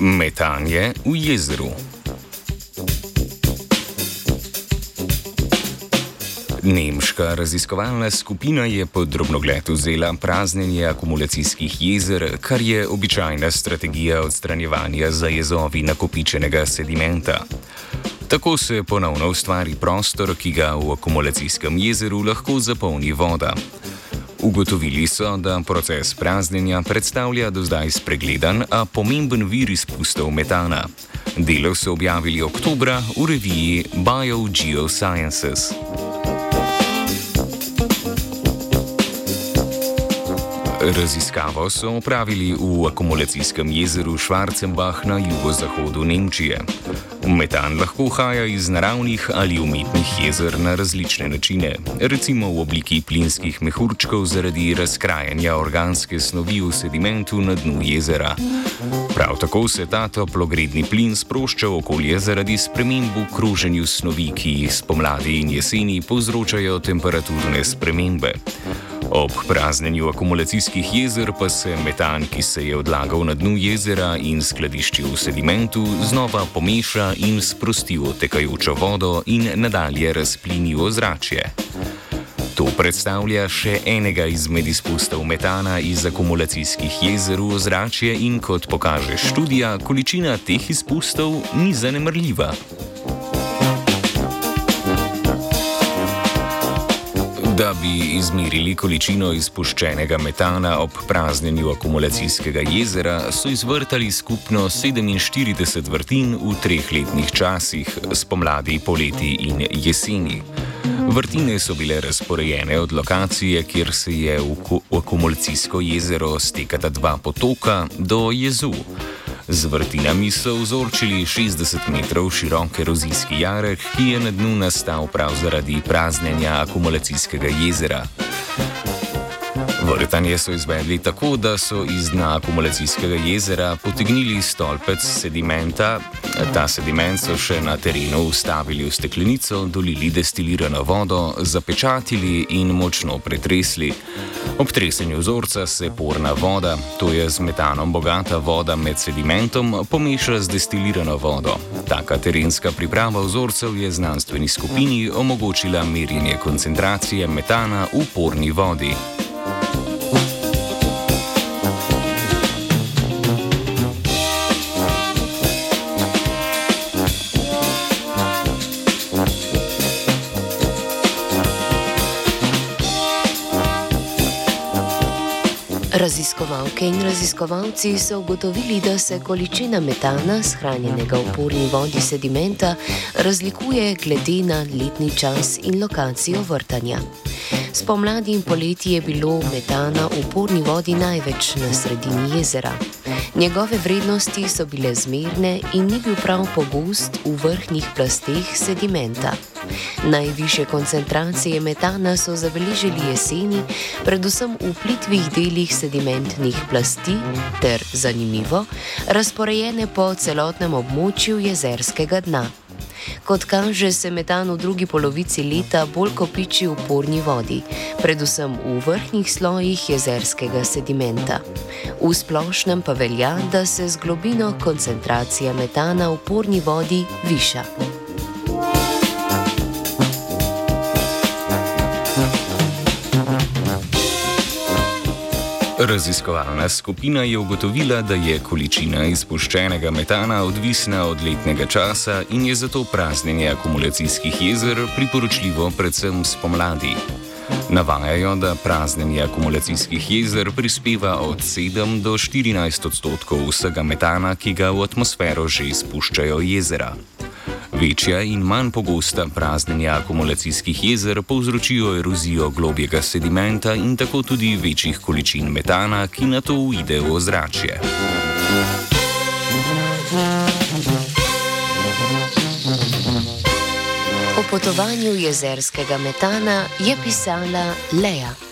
Metanje v jezeru. Nemška raziskovalna skupina je pod drobnogled vzela praznjenje akumulacijskih jezer, kar je običajna strategija odstranjevanja za jezovi nakopičenega sedimenta. Tako se ponovno ustvari prostor, ki ga v akumulacijskem jezeru lahko zapolni voda. Ugotovili so, da proces praznjenja predstavlja do zdaj spregledan, a pomemben vir izpustov metana. Delo so objavili oktobra v reviji BioGeosciences. Raziskavo so opravili v akumulacijskem jezeru Schwarzenbach na jugozahodu Nemčije. Metan lahko uhaja iz naravnih ali umetnih jezer na različne načine, recimo v obliki plinskih mehurčkov zaradi razkrajanja organske snovi v sedimentu na dnu jezera. Prav tako se ta toplogredni plin sprošča v okolje zaradi sprememb v kroženju snovi, ki jih spomladi in jeseni povzročajo temperaturne spremembe. Ob praznjenju akumulacijskih jezer pa se metan, ki se je odlagal na dnu jezera in skladiščil v sedimentu, znova pomeša in sprosti v tekajočo vodo in nadalje razplini v ozračje. To predstavlja še enega izmed izpustov metana iz akumulacijskih jezer v ozračje in kot pokaže študija, količina teh izpustov ni zanemrljiva. Da bi izmerili količino izpuščenega metana ob praznjenju akumulacijskega jezera, so izvrtali skupno 47 vrtin v treh letnih časih, spomladi, poleti in jeseni. Vrtine so bile razporejene od lokacije, kjer se je v akumulacijsko jezero stekata dva potoka, do jezu. Z vrtinami so vzorčili 60 metrov širok erozijski jarek, ki je na dnu nastal prav zaradi praznjenja akumulacijskega jezera. Vrtanje so izvedli tako, da so iz dna akumulacijskega jezera potegnili stolpec sedimenta, ta sediment so še na terenu ustavili v steklenico, dolili destilirano vodo, zapečatili in močno pretresli. Ob tresenju vzorca se porna voda, to je z metanom bogata voda med sedimentom, pomeša z destilirano vodo. Taka terenska priprava vzorcev je znanstveni skupini omogočila merjenje koncentracije metana v porni vodi. Raziskovalke in raziskovalci so ugotovili, da se količina metana, shranjenega v porni vodi sedimenta, razlikuje glede na letni čas in lokacijo vrtanja. Spomladi in poleti je bilo metana v porni vodi največ na sredini jezera. Njegove vrednosti so bile zmerne in ni bil prav pogost v vrhnjih plasteh sedimenta. Najviše koncentracije metana so zabeležili jeseni, predvsem v plitvih delih sedimentnih plasti ter, zanimivo, razporejene po celotnem območju jezerskega dna. Kot kaže, se metan v drugi polovici leta bolj kopiči v porni vodi, predvsem v vrhnjih slojih jezerskega sedimenta. V splošnem pa velja, da se z globino koncentracija metana v porni vodi viša. Raziskovalna skupina je ugotovila, da je količina izpuščenega metana odvisna od letnega časa in je zato praznjenje akumulacijskih jezer priporočljivo predvsem spomladi. Navajajo, da praznjenje akumulacijskih jezer prispeva od 7 do 14 odstotkov vsega metana, ki ga v atmosfero že izpuščajo jezera. Večja in manj pogosta praznjenja akumulacijskih jezer povzročijo erozijo globjega sedimenta in tako tudi večjih količin metana, ki na to uide v ozračje. O potovanju jezerskega metana je pisala Leja.